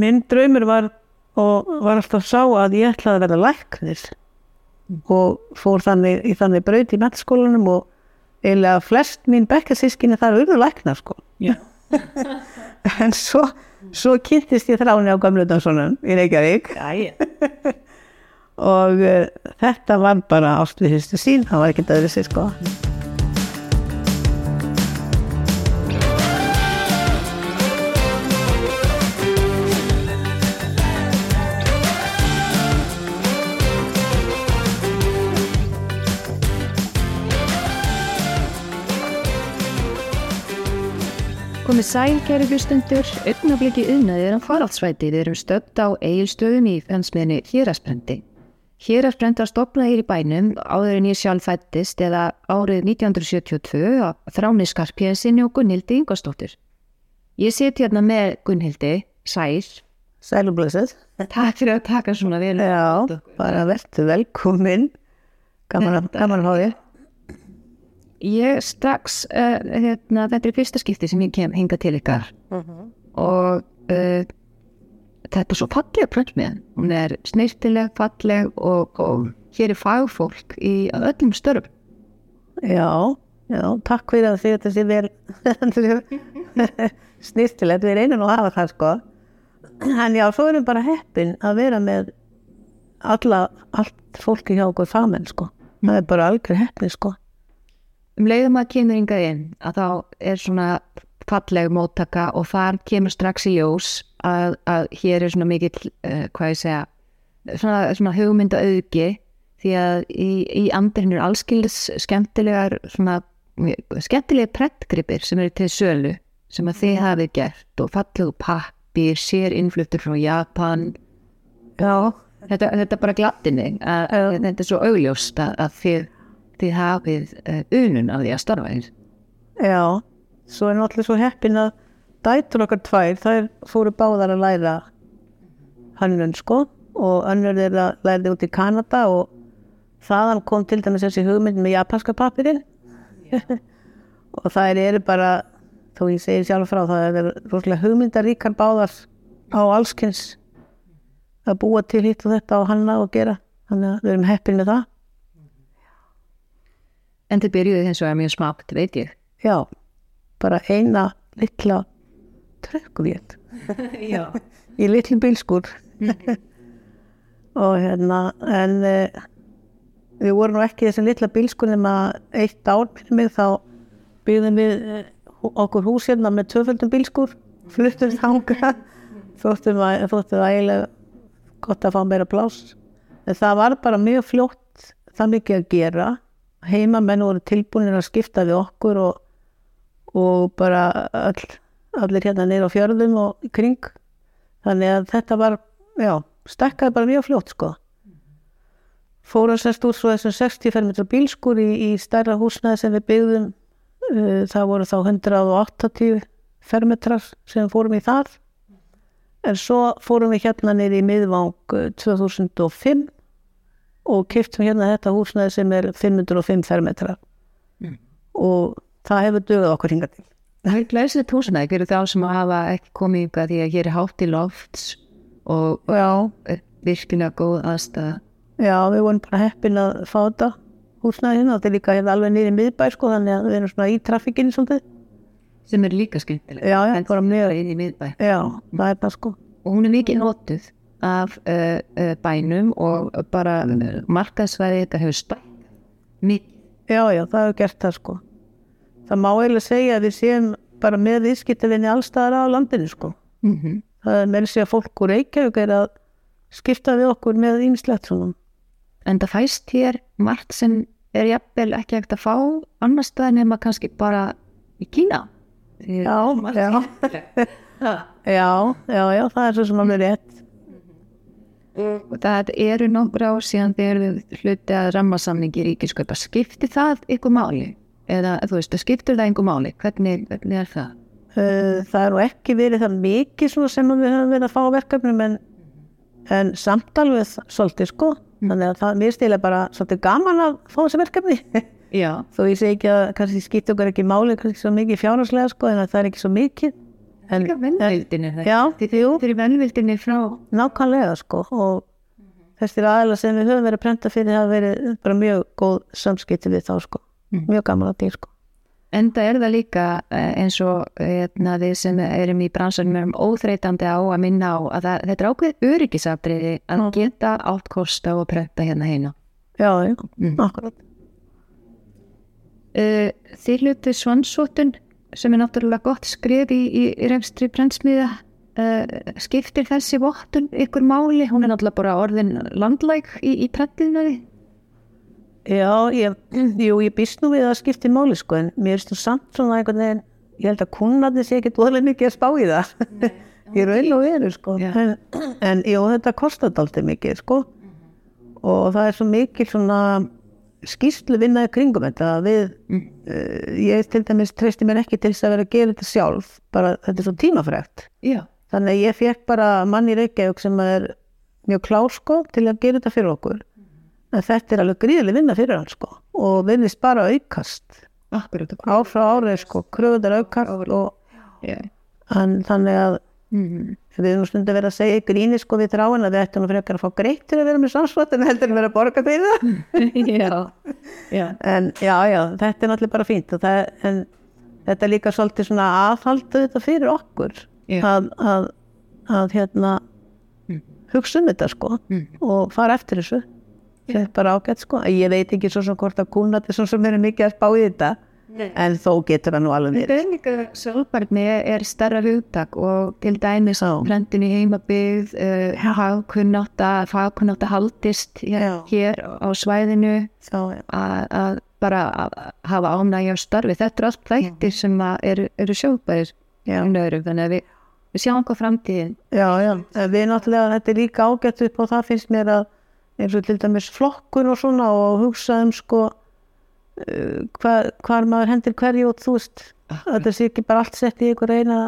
minn draumur var og var alltaf sá að ég ætlaði að vera læknir. Og fór þannig í þannig braut í mettskólanum og eiginlega flest mín bekkasískinni þar urðu læknar sko. Já. en svo, svo kynntist ég þráni á gamlu dansunum í Reykjavík. Og uh, þetta var bara ástviðistu sín, það var ekkert öðru sér sko Komið sæl, kæri hlustundur, augnabliki yðnaðir á faraldsvæti. Við erum stödd á eigilstöðum í fensmiðni Hjérasprendi. Hjérasprend var stopnað hér í bænum áður en ég sjálf fættist eða árið 1972 á Þráni Skarpjæðinsinni og Gunnhildi Ingostóttur. Ég seti hérna með Gunnhildi, sæl. Sælublössuð Takk fyrir að taka svona vel. Já, bara verður velkomin gaman að, fá þér Ég strax, uh, hérna, þetta er fyrsta skipti sem ég kem hinga til ykkar. Og uh, þetta er svo fallega pröntmiðan. Hún er snirtileg, falleg og, og hér er fagfólk í öllum störfum. Já, já, takk fyrir að því þetta sé vel snýstilegt, við reynum að hafa það sko. En já, svo erum bara heppin að vera með alla, allt fólki hjá okkur fagmenn sko. Það er bara algjör heppni sko Um leiðum að kemur hingað inn að þá er svona falleg móttaka og þar kemur strax í ljós að, að hér er svona mikill, uh, hvað ég segja, svona, svona hugmynda auðgi því að í, í andirinn er allskildis skemmtilegar svona, skemmtilega prettgripir sem eru til sölu sem að þið hafið gert og fallegu pappir, sér innfluttur frá Japan. Já, þetta, þetta er bara glattinni að, að þetta er svo augljóst að, að þið, þið hafið uh, unun af því að starfa hér? Já svo er náttúrulega svo heppin að dætur okkar tvær, þær fóru báðar að læra hönnun sko og önnur er að læra út í Kanada og þaðan kom til dæmis þessi hugmynd með japanska papirinn og það eru bara þó ég segi sjálf frá það er rosalega hugmyndaríkar báðar á allskins að búa til hitt og þetta og hanna og gera. Þannig að við erum heppin með það En þið byrjuðu hins vegar mjög smátt, veit ég. já, bara eina litla trökkvél. Já. í litlu bílskur og hérna en uh, við vorum nú ekki í þessum litla bílskur nema eitt ár með mig þá byggðum við uh, okkur hús hérna með tvöföldum bílskur fluttum þanga þóttum að þóttum að eiginlega gott að fá meira pláss. En það var bara mjög fljótt það mikið að gera heimamenn voru tilbúinir að skipta við okkur og, og bara all, allir hérna neyra á fjörðum og kring. Þannig að þetta var, já, stekkaði bara mjög fljótt sko. Fórum sérst úr svo þessum 60 fermetra bílskur í, í stærra húsnaði sem við byggðum. Uh, það voru þá 180 fermetrar sem fórum í þar en svo fórum við hérna niður í miðvang uh, 2005 og kiptum hérna þetta húsnaði sem er 505 fermetrar Mm. og það hefur dögðað okkur hingað til Það er glæsilegt húsnæði fyrir þá sem hafa ekki komið ykkar því að hér er hátt í lofts og Já, er virkilega góð aðstæða. já, við vorum bara heppin að fá þetta húsnaði hérna, þetta er líka hérna alveg niður í miðbæ sko, þannig að við erum svona í trafikkinni svolítið. sem er líka skemmtileg. Já, já, bara mjög, inn í miðbæ. já, það er það sko. Og hún er mikið notuð af uh, uh, bænum og bara uh, markaðsvæði þetta hefur stækkað mikið. Já, já, það hefur gert það sko. Það má eiginlega segja að við séum bara með viðskiptavinni allstaðar á landinu sko. Mm Það er með að segja fólk úr Reykjavík er að skipta við okkur með ýmislegt svona. En það fæst hér margt sem er jafnvel ekki ekkert að fá annars staðar nema kannski bara í Kína. Já, já. Já, já, já, það er svo sem alveg rétt. Það eru nokkur ár síðan þegar þið hluti að rammasamningi ríkiskaupa. Skipti það ykkur máli? Eða þú veist, skiptir það ykkur máli? Hvernig, hvernig er það? Það er nú ekki verið það mikið sem við höfum verið að fá verkefnum en, en samt alveg svolítið sko. Þannig að það mér stila bara svolítið gaman að fá þessi verkefni. Já. Þó ég segi ekki að kannski skipta okkur ekki máli kannski svo mikið fjárhagslega sko en að það er ekki svo mikið. Líka það Þeir eru velvildinni frá nákvæmlega sko og þessir aðeila sem við höfum verið prenta fyrir hafa verið bara mjög góð samskipti við þá sko, mjög gaman að því sko. Enda er það líka eh, eins og hérna, við sem erum í bransanum erum óþreytandi á að minna á að það, þetta er ákveð öryggisabriði að Já. geta átt kost á að prenta hérna heina. Já, Mm. akkurat. Uh, þið hlutu svansóttun sem er náttúrulega gott skrif í, í, í remstri prentsmiða. Uh, skiptir þessi vottun ykkur máli? Hún er náttúrulega bara orðin landlæg í, í prentinu. Já, ég, jú, ég býst nú við að skipti máli sko en mér þú samt svona einhvern veginn, ég held að kunnarnir sé ekki dvoðlega mikið að spá í það. ég raun og veru sko. Já. En, en jú, þetta kostar dálítið mikið sko og það er svo mikil svona skýrslu vinnaði kringum þetta að við, Mm. uh, ég til dæmis treysti mér ekki til þess að vera að gera þetta sjálf, bara þetta er svo tímafrægt. Já. Þannig að ég fekk bara mann í Reykjavík sem er mjög klár sko til að gera þetta fyrir okkur. En þetta er alveg gríðileg vinna fyrir hann sko og virðist bara aukast ár frá árið sko, kröfundar aukast og Já. en, þannig að Mm. við erum stundum verið að segja gríni sko við þráin að við ættum að frekar að fá greitt til að vera með samsvart en heldur að vera að borga fyrir það. já. Já. En já, já, þetta er náttúrulega bara fínt og það, en þetta er líka svolítið svona aðhaldu þetta fyrir okkur að, að, að hérna Mm. hugsa um þetta sko Mm. og fara eftir þessu þetta er bara ágætt sko ég veit ekki svo sem hvort að kúnat er svo sem er mikið að spá í þetta. En þó getur það nú alveg Þetta verið er líka sjálfbarni er starra hugtak og til dæmis Já. prentin í heimabygð, uh, hagkunnáta, fagkunnáta haldist hér, hér á svæðinu að, bara að hafa ánægja á starfi. Þetta er allt þættir sem eru, eru sjóðbæðir Já. þannig að við, við sjáum hvað framtíðin. já, já, við náttúrulega þetta er líka ágætt upp og það finnst mér að eins og til dæmis flokkun og svona og hugsa um sko uh, hvar, hvar maður hendir hverju og þú veist þetta sé ekki bara allt sett í ykkur eina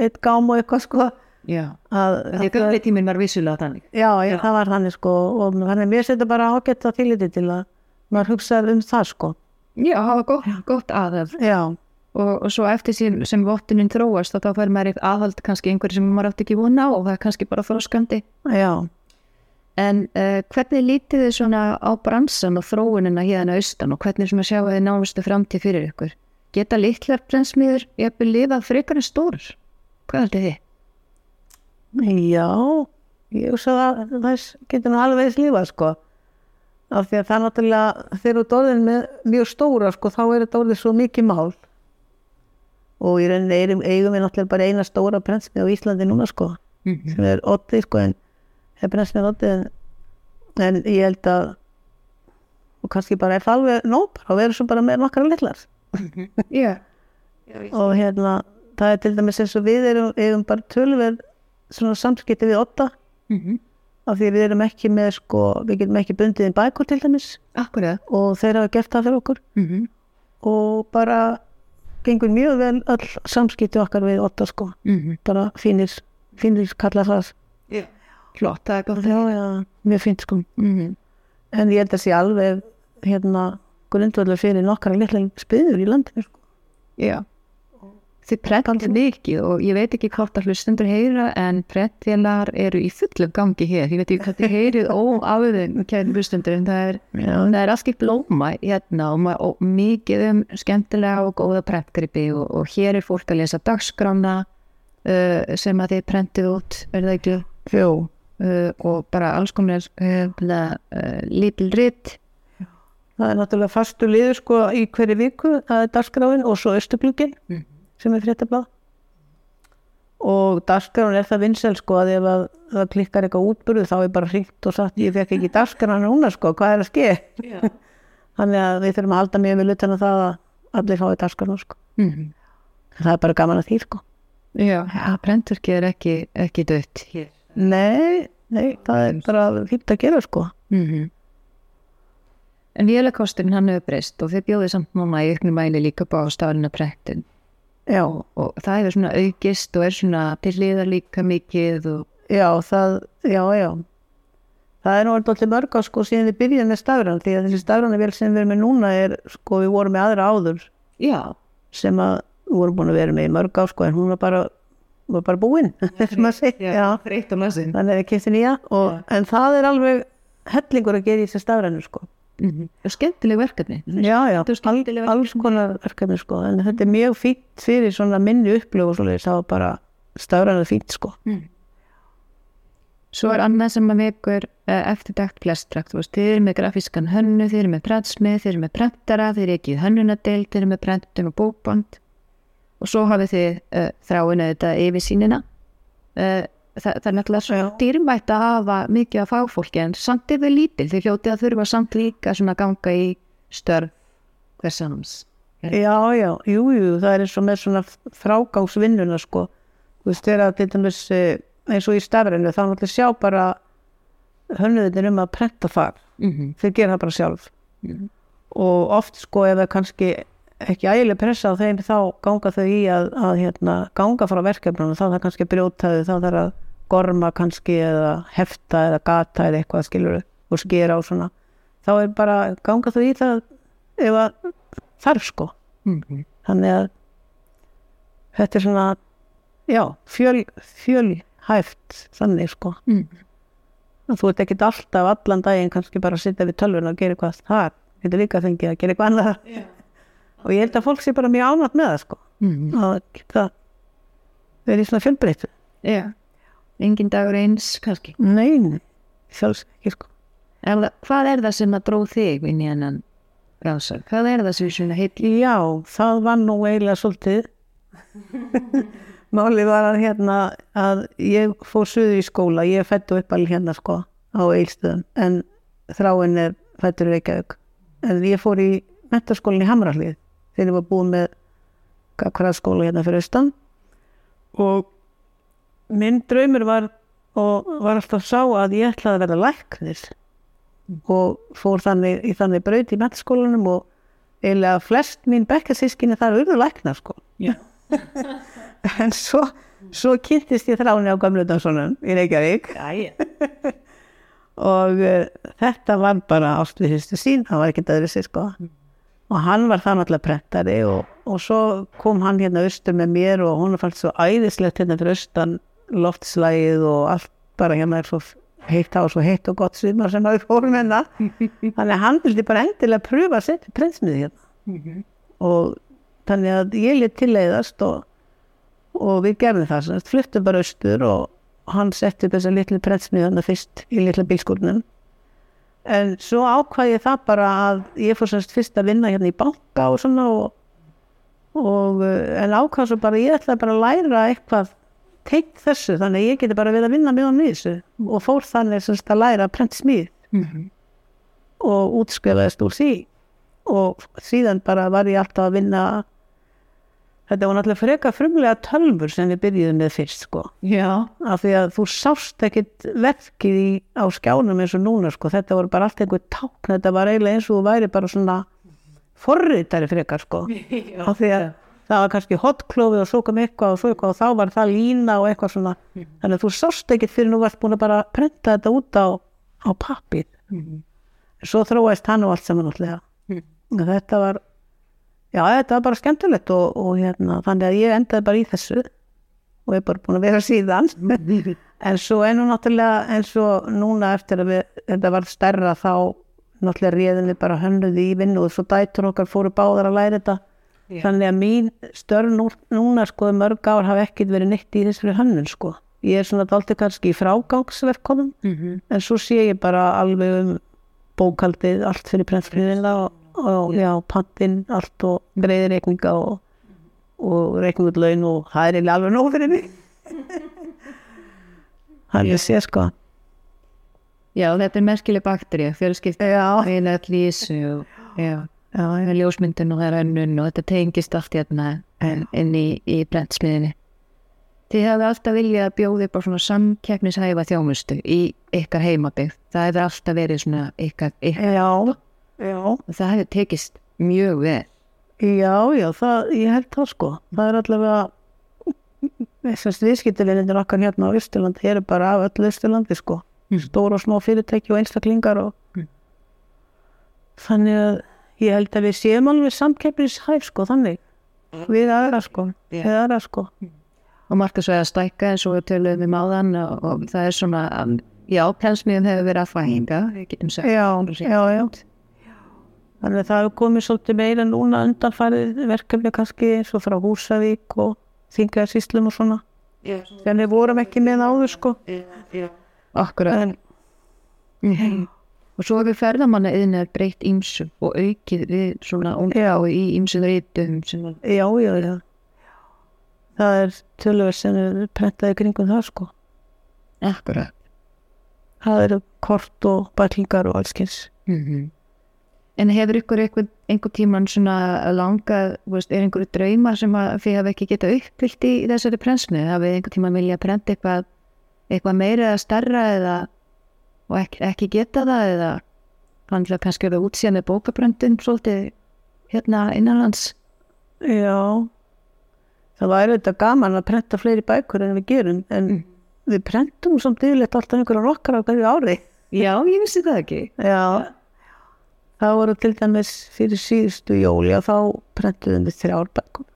eitt gám og eitthvað sko. Já. Því að gamli tíminn var vissulega þannig. já, já, það var þannig sko og þannig að mér setja bara ágætt að þýliti til að maður hugsaður um það sko. Já, hafa gott, gott aðhald. og, og svo eftir síðan sem vottunin þróast þá fær maður eitthvað aðhald kannski einhverju sem maður átti ekki vona á og það er kannski bara þróskandi já en uh, hvernig lítið þið svona á bransan og þróunina hérna austan og hvernig svona sjáu þið nánustu framtíð fyrir ykkur? Geta litlar brensmiður jafnvel lifað frekar en stór hvað heldur þið? Já, ég hugsa að það getur nú alveg eins lífa sko. Af því að það náttúrulega þegar þú dórðin með mjög stóra sko þá er þetta orðið svo mikið mál. Og í rauninni eigum, við náttúrulega bara eina stóra prensmið á Íslandi núna sko Mm sem er Oddi sko en er Oddi en, en ég held að og kannski bara er það alveg nóg bara og vera svo bara með nokkara litlar. Já, og hérna það er til dæmis eins og við erum, eigum bara tölver svona samskipti við Odda. Mm af því við erum ekki með sko, við getum ekki bundið í bækur til dæmis. Akkurat og þeir hafa gert það fyrir okkur. Mm -hmm. og bara gengur mjög vel öll samskipti okkar við Otta sko, bara fínir fínir kalla það. Flott, það er gott já, já, mjög fínt sko mm en ég held að sé alveg hérna grundvöldur fyrir nokkara litla spyður í landinu sko. Já. Þið prentið mikið og ég veit ekki hvort að hlustundur heyra en prentvélar eru í fullum gangi hér. Ég veit ekki hvað þið heyrið óáðum kæri hlustundur en það er, það er allt í blóma hérna og, og mikið um skemmtilega og góða prentgripi og, og hér er fólk að lesa dagskrána uh, sem að þið prentið út, er það ekki? Jú, Uh, og bara alls konar uh, uh, lítil ritt. það er náttúrulega fastu liður sko í hverju viku, það er dagskráin og svo östuglugin Mhm. sem er fréttablað og dagskráin er það vinsel sko að ef að það klikkar eitthvað útburðu þá er bara hringt og sagt ég fekk ekki dagskráin núna sko, hvað er að ske Já. þannig að við þurfum að halda mjög við lutan að það að allir fái dagskráin sko Mm það er bara gaman að því sko Já, ja, prentverki er ekki, ekki dött hér. Nei, nei, það er bara fínt að gera sko. Mm En vélakosturinn hann hefur breyst og þið bjóðið samt núna í ykkur mæli líka upp á staflina prentin já, og, það hefur svona aukist og er svona til liðar líka mikið og já, það, já, já. Það er nú alltaf mörg á sko síðan við byrjum með stafran því að þessi stafranavél sem við erum með núna er sko við vorum með aðra áður já, sem að við vorum búin að vera með í mörg á sko en hún var bara var bara búinn þreytt og maður þannig að ég kemst nýja og, en það er alveg hellingur að gera í þessi stafrænu sko. Skemmtileg verkefni já, já, er all, alls konar verkefni sko en þetta er mjög fínt fyrir svona minni upplöf og svoleiðis, það var bara stafrænu fínt sko. Svo er annað sem að vekur uh, eftirdagt flestra, þú veist, þið eru með grafískan hönnu, þið eru með prentsmið, þið eru með prentara, þið eru ekki í hönnunadeild, þið eru með prentun og bókband og svo hafið þið uh, þráinu þetta yfir sínina. Uh, það, það er náttúrulega svo dýrmætt að hafa mikið af fagfólki en samt er þið lítil, þið hljótið að þurfa samt líka svona að ganga í störf hversans. Já, já, jú, jú, það er eins og með svona frágangsvinnuna sko. Þú veist, þegar til dæmis eh, eins og í stafrænu, þá náttúrulega sjá bara hönnuðin um að prenta þar. Mm -hmm. Þeir gera það bara sjálf. Og oft sko ef það kannski ekki ægileg pressa á þeim þá ganga þau í að, að hérna, ganga frá verkefnunum, þá er það kannski brjótaði, þá þarf að gorma kannski eða hefta eða gata eða eitthvað skilur og skera á svona. Þá er bara ganga þau í það ef að þarf sko. Mm þannig að þetta er svona já, fjöl, fjölhæft þannig sko. -hmm. að þú ert ekkert alltaf allan daginn kannski bara að sitja við tölvun og gera eitthvað þar. Getur líka fengið að gera eitthvað annað og ég held að fólk sé bara mjög ánætt með það sko. Mm. Að geta verið svona fjölbreytt Já, engin dagur eins kannski. nein, sjálfs ekki sko. Það, hvað er það sem að dróð þig inn í hennan rásar? Hvað er það sem svona heill Já, það var nú eiginlega svolítið. Málið var að hérna að ég fór suður í skóla, ég fættu upp alveg hérna sko á Eilstöðum en þráin er fættur Reykjavík. En ég fór í mentaskólinni í Hamrallið þegar ég var búin með gagfræðskóla hérna fyrir austan. Og minn draumur var og var alltaf sá að ég ætlaði að verða læknir. Og fór þannig í þannig braut í mentaskólanum og eiginlega flest mín bekkasískinni þar urðu læknar sko. Já. en svo, svo kynntist ég þráni á Gamludanssonum í Reykjavík. Og uh, þetta var bara ástviðistu sín, það var ekkert öðru sér sko og hann var það náttúrulega prentari og, og svo kom hann hérna austur með mér og hún fannst svo æðislegt hérna fyrir austan loftslægið og allt bara hérna er svo heitt á svo heitt og gott svimar sem hafi fórum hérna. Þannig að hann vildi bara endilega pröfa að setja prentsmiði hérna. Og þannig að ég létt tilleiðast og, og við gerðum það sagt, fluttum bara austur og hann setti upp þessa litlu prentsmiði þannig fyrst í litla bílskúrnum en svo ákvað ég það bara að ég fór semst fyrst að vinna hérna í banka og svona og, og eh, en ákvað svo bara ég ætlaði bara að læra eitthvað tengt þessu þannig að ég geti bara verið að vinna mjög á þessu. Og fór þannig semst að læra prentsmið og útskrifaðist úr því. Og síðan bara var ég alltaf að vinna þetta var náttúrulega freka frumlega tölfur sem við byrjuðum með fyrst sko. Já. af því að þú sást ekkit verkið í, á skjánum eins og núna sko. Þetta voru bara allt einhver tákn þetta var eiginlega eins og þú væri bara svona forritari frekar sko. Af því að það var kannski hotklófi og svo kom eitthvað og svo eitthvað og þá var það lína og eitthvað svona. Þannig að þú sást ekkit fyrir nú varst búin að bara prenta þetta út á, á pappir svo þróaðist hann og allt saman náttúrulega. Og þetta var já þetta var bara skemmtilegt og, og hérna, þannig að ég endaði bara í þessu og er bara búin að vera síðan. En svo er nú náttúrulega eins og núna eftir að við, þetta var stærra þá náttúrulega réðum við bara hönnuði í vinnu og svo dætur okkar fóru báðar að læra þetta. Já. þannig að mín störn nú, núna sko mörg ár hafa ekkit verið neitt í þessari hönnun sko. Ég er svona dálítið kannski í frágangsverkonum en svo sé ég bara alveg um bókaldið allt fyrir prentfriðina og, og já, pantinn allt og greiði reikninga og, og reikningut laun og það er alveg nóg fyrir mig. Það er að sé sko. Já, þetta er merkileg bakterja, fjölskyld er ljósmyndin og það er önnun og þetta tengist allt hérna inn í, í brentsmiðinni. Þið hefði alltaf viljað að upp á svona samkeppnishæfa þjónustu í ykkar heimabygg. Það hefði alltaf verið svona ykkar, ykkar já, já það hefði tekist mjög vel. Já, já, það, ég held það sko. Það er allavega þessast viðskiptileginir okkar hérna á Ísturlandi eru bara af öllu Ísturlandi sko. Mm. Stóra og smá fyrirtæki og einstaklingar og Mm. þannig að ég held að við séum alveg samkeppnishæf sko þannig við aðra sko, Já. við aðra sko og markasvæði að stækka eins og við töluðum um áðan og, og það er svona, já, pensmiðum hefur verið að við sagt. Já, já, já. Þannig að það hefur komið svolítið meira núna undanfærið verkefni kannski eins og frá Húsavík og Þingaðarsíslum og svona. Já, Þannig við vorum ekki með áður sko. já. Akkurat. En, Mhm. Og svo hefur ferðamanna yðin breytt ímsu og aukið við svona í ímsu reytum sem að já, já, já. Það er tölver sem er prentaði kringum það sko. Akkurat. Það eru kort og bæklingar og allskins. Mm En hefur ykkur einhver, tíman svona langað, veist, er einhverju draumar sem þið hafa ekki getað uppfyllt í þessari prensmið? Hafið einhver tíman vilja prenta eitthvað, eitthvað meira eða starra eða og ekki, ekki geta það eða kannski kannski verið útsíða með bókapröndin svolítið hérna innanlands? Já, það væri þetta gaman að prenta fleiri bækur en við gerum en Mm. við prentum samt yfirleitt alltaf einhverja nokkar á hverju ári. Já, ég vissi það ekki. Já, það voru til dæmis fyrir síðustu jóli og þá prentuðum við þrjár bækur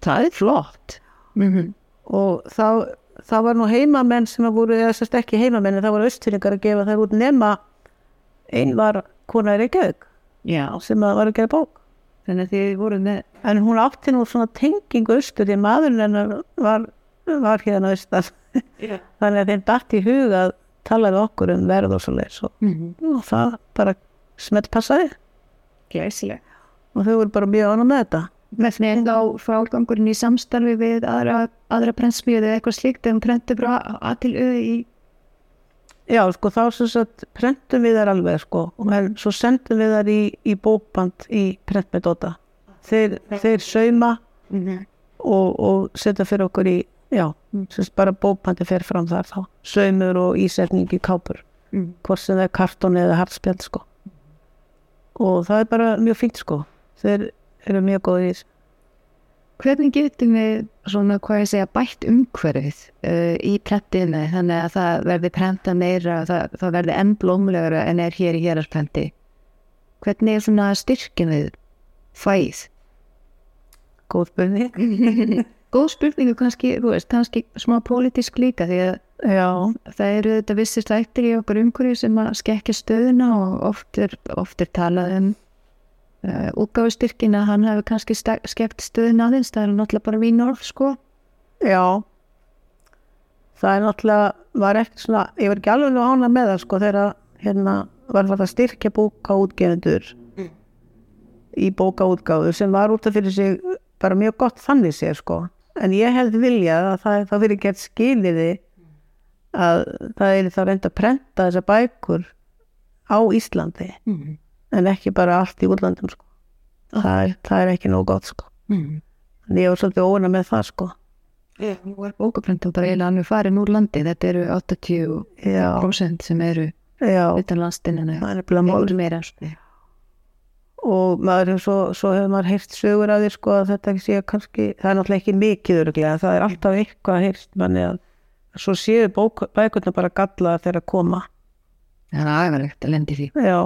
Það er flott. Mm -hmm. og þá, það var nú heimamenn sem að voru, eða sérst ekki heimamenn en það voru austfyrringar að gefa það út nema einn var kona í Reykjavík Já, sem að var að gera bók þannig að þið voru með, en hún átti nú svona tengingu austur því maðurinn hennar var, var hérna austan þannig að þeim datt í hug að tala við okkur um verð og svo leis og, mm -hmm. og það bara smett passaði glæsileg. og þau voru bara mjög ánum með þetta Með þá frágangurinn í samstarfi við aðra, aðra prentsmíðu eða eitthvað slíkt en prentu bara að til auði í Já, sko, þá sem sagt prentum við þær alveg, sko, en svo sendum við þær í, í bókband í prentmetóta. Þeir, þeir sauma og, og setja fyrir okkur í, já, sem sagt bara bókbandi fer fram þar þá. Saumur og ísetning í kápur, Mm. hvort sem það er kartón eða hartspjald, sko. Og það er bara mjög fínt, sko. Þeir eru mjög góðir í þessu. Hvernig getum við svona, hvað ég segja, bætt umhverfið uh, í prentinu þannig að það verði prenta meira, það, það verði enn blómlegra en er hér í hérarprenti? Hvernig er svona styrkin við fæð? Góð spurning. Góð spurningu kannski, þú veist, kannski smá pólitísk líka því að Já, það eru þetta vissir þættir í okkur umhverju sem að skekja stöðuna og oft er, oft er talað um uh, útgáfustyrkin að hann hefur kannski skekkt stöðuna aðeins, það er náttúrulega bara vín orð sko. já. Það er náttúrulega, var ekki svona, ég var ekki alveg ána með það, sko, þegar hérna var það að styrkja bókaútgefundur í bókaútgáfu sem var út af fyrir sig bara mjög gott þannig sér, sko. En ég hefði viljað að það, það fyrir gert skiliði að það er þá reynd að prenta þessar bækur á Íslandi Mm. en ekki bara allt í útlandum, sko. Það er, það er ekki nóg gott, sko. Mm. En ég var svolítið óna með það, sko. Yeah. Nú er bókaprenta bara eiginlega hann farin úr landi, þetta eru 80% Já, sem eru utan landstinn það er mál. Mál meira sko. Og maður svo, svo hefur maður heyrt sögur af því sko að þetta sé kannski, það er náttúrulega ekki mikið öruglega, það er alltaf eitthvað heyrt manni að svo séu bækurna bara galla þegar að koma. Það er aðverlegt að lendi því. Já,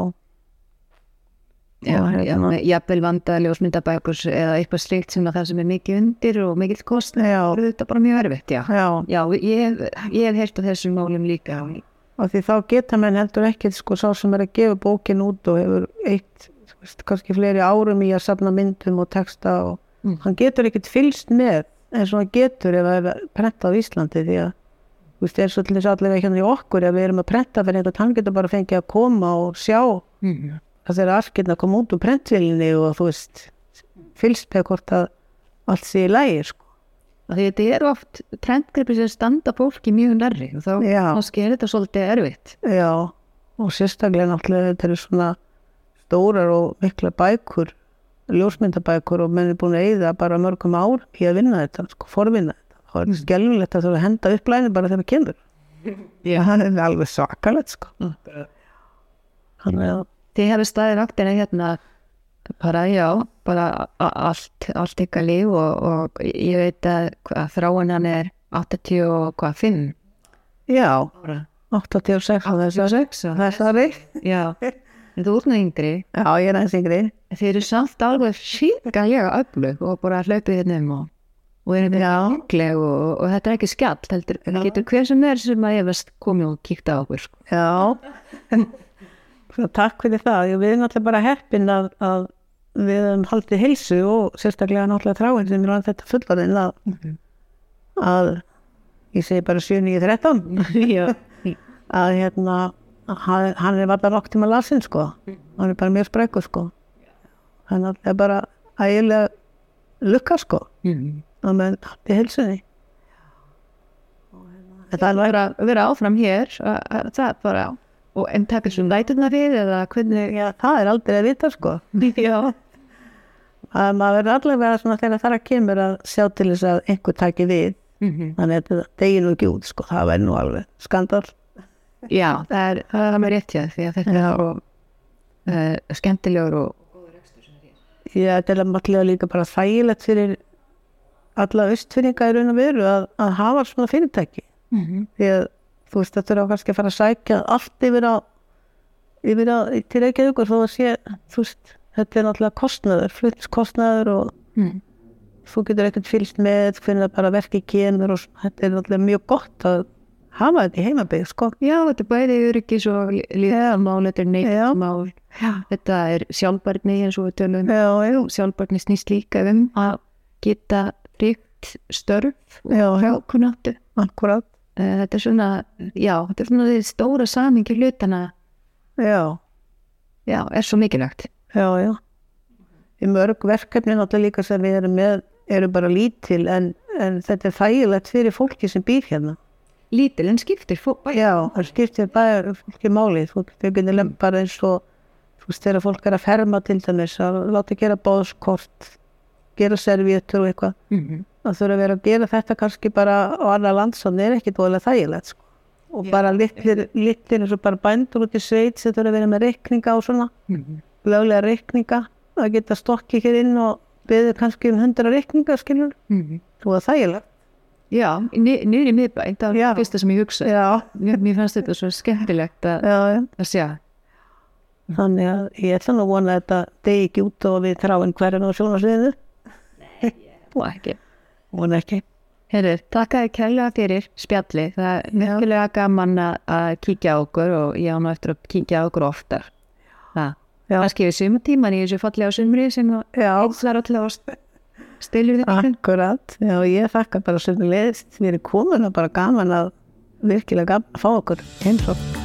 Já, Og já, hérna- með jafnvel vanda ljósmyndabækur eða eitthvað slikt sem að það sem er mikið undir og mikill kost já, það er þetta bara mjög erfitt, já. Já. Já, ég, ég hef heyrt á þessum málum líka. Og því þá geta menn heldur ekkert sko sá sem er að gefa bókin út og hefur eitt, kannski fleiri árum í að safna myndum og texta og Mm. hann getur ekkert fylst með eins og hann getur ef það er prentað á Íslandi því að þú veist, er svo til þess allir hérna í okkur ef við erum að prenta fyrir einhvern, hann getur bara fengið að koma og sjá mm. að þeirra arkirna koma út úr prentvílinni og þú veist, fylst með hvort að allt sé í lægi sko. Því þetta er oft trendgripir sem standa fólki mjög nærri og þá kannski er þetta svolítið erfitt Já, og sérstaklega náttúrulega þetta eru svona stórar og mikla bækur ljósmyndabækur og menn er búin að eyða bara mörgum ár í að vinna þetta, sko, forvinna þetta. Þá er þetta skelvilegt að það er að henda upp læni bara þegar það kemur. Já, það er alveg svakalegt sko. Þannig að Þið hefði staðið vaktina hérna bara já, bara allt, allt ykkar líf og, og ég veit að hvað, þráin hann er 80 og hvað, 5 Já, ára. 86 á þessu 86 og þessari Já, en þú nú yngri Já, ég er aðeins yngri þið eru samt alveg síkalega öflug og bara hlaupið hérna um og og Já. og, og þetta er ekki skjall heldur, getur hver sem er sem að efast komið og kíkta á okkur sko. Já, takk fyrir það. Ég, við erum náttúrulega bara heppin að, að við höfum haldið heilsu og sérstaklega náttúrulega þráin sem er á þetta fullarinn að, að ég segi bara 7-9-13 Já. að hérna að hann, hann er bara nokk tíma lasin sko hann er bara mjög sprekku sko. Að það er bara ægilega lukka sko. Mm. að menn haldið heilsunni. En það er vera, vera áfram hér að, að, það er bara og en taka svo læturna við eða hvernig Já, það er aldrei að vita sko. Já, að maður verður allavega svona þegar það kemur að sjá til þess að einhver taki við. Mm þannig að þetta degir nú ekki út sko, það verður nú alveg skandal já það er, það er með rétt já því að þetta er svo uh, skemmtilegur og ég þetta er allavega líka bara þægilegt fyrir alla austfinninga í raun og veru að, að hafa svona fyrirtæki mm -hmm. því að þú veist þetta er á kannski að fara að sækja allt yfir á yfir á til Reykjavík og þó að sé þú veist, þetta er náttúrulega kostnaður flutskostnaður og mm. þú getur ekkert fylgst með hvernig það bara verki kemur og þetta er náttúrulega mjög gott að hafa þetta í heimabygg sko. Já, þetta er bæði öryggis og líðmál, þetta er neittmál þetta er sjálfbarni eins og við tölum já, já, sjálfbarni snýst líka um að geta ríkt störf já, já, kunnáttu akkurat Eh, þetta er svona, já, þetta er svona því stóra samingi hlutana, já, já, er svo mikilvægt. já, já. Í mörg verkefni náttúrulega líka sem við erum með eru bara lítil en, en þetta er þægilegt fyrir fólki sem býr hérna Lítil en skiptir fólk. já, það skiptir bara fólki máli. Þú getur lem bara eins og þú veist þegar fólk er að ferma til dæmis að láta gera bóðskort gera servíutur og eitthvað. Mm -hmm. að þurfa að vera að gera þetta kannski bara á annar land svo er ekki dólega þægilegt sko. og Já. bara litlir, litlir eins og bara bændur út í sveit sem þurfa að vera með reikninga og svona. Löglega reikninga. Að geta stokki hér inn og beðið kannski um hundra reikninga skilur þú að þægilegt Já, ni- niður í miðbæn, það var það fyrsta sem ég hugsa. já, Mér, mér fannst þetta svo skemmtilegt að, að sjá. þannig að ég ætla nú að vona að þetta degi ekki út og við þráin hverjan á sjónasviðinu Og ekki. vona ekki Herður, takk að kærlega fyrir spjalli. Það er mjögulega gaman að, kíkja okkur og ég á nú eftir að kíkja okkur oftar. Það. Við sumatíman í þessu fallega sumri sem já, ætlar alltaf að stilur þig. akkurat. Já, ég þakka bara sem leiðist við erum komin og bara gaman að virkilega gaman að fá okkur heimsókn